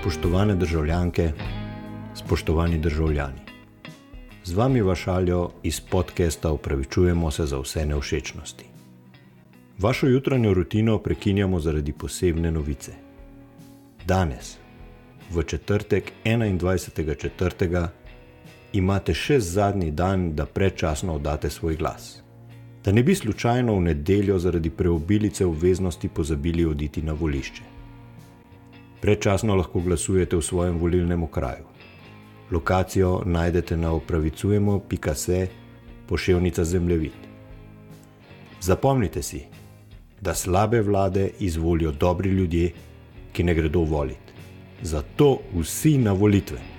Spoštovane državljanke, spoštovani državljani. Z vami vašaljo iz podcasta upravičujemo se za vse neušečnosti. Vašo jutranjo rutino prekinjamo zaradi posebne novice. Danes, v četrtek 21.4., imate še zadnji dan, da predčasno oddate svoj glas. Da ne bi slučajno v nedeljo zaradi preobilice obveznosti pozabili oditi na volišče. Predčasno lahko glasujete v svojem volilnem okraju. Lokacijo najdete na opravicujemo.se pošiljka zemljevid. Zapomnite si, da slabe vlade izvolijo dobri ljudje, ki ne gredo voliti. Zato vsi na volitve.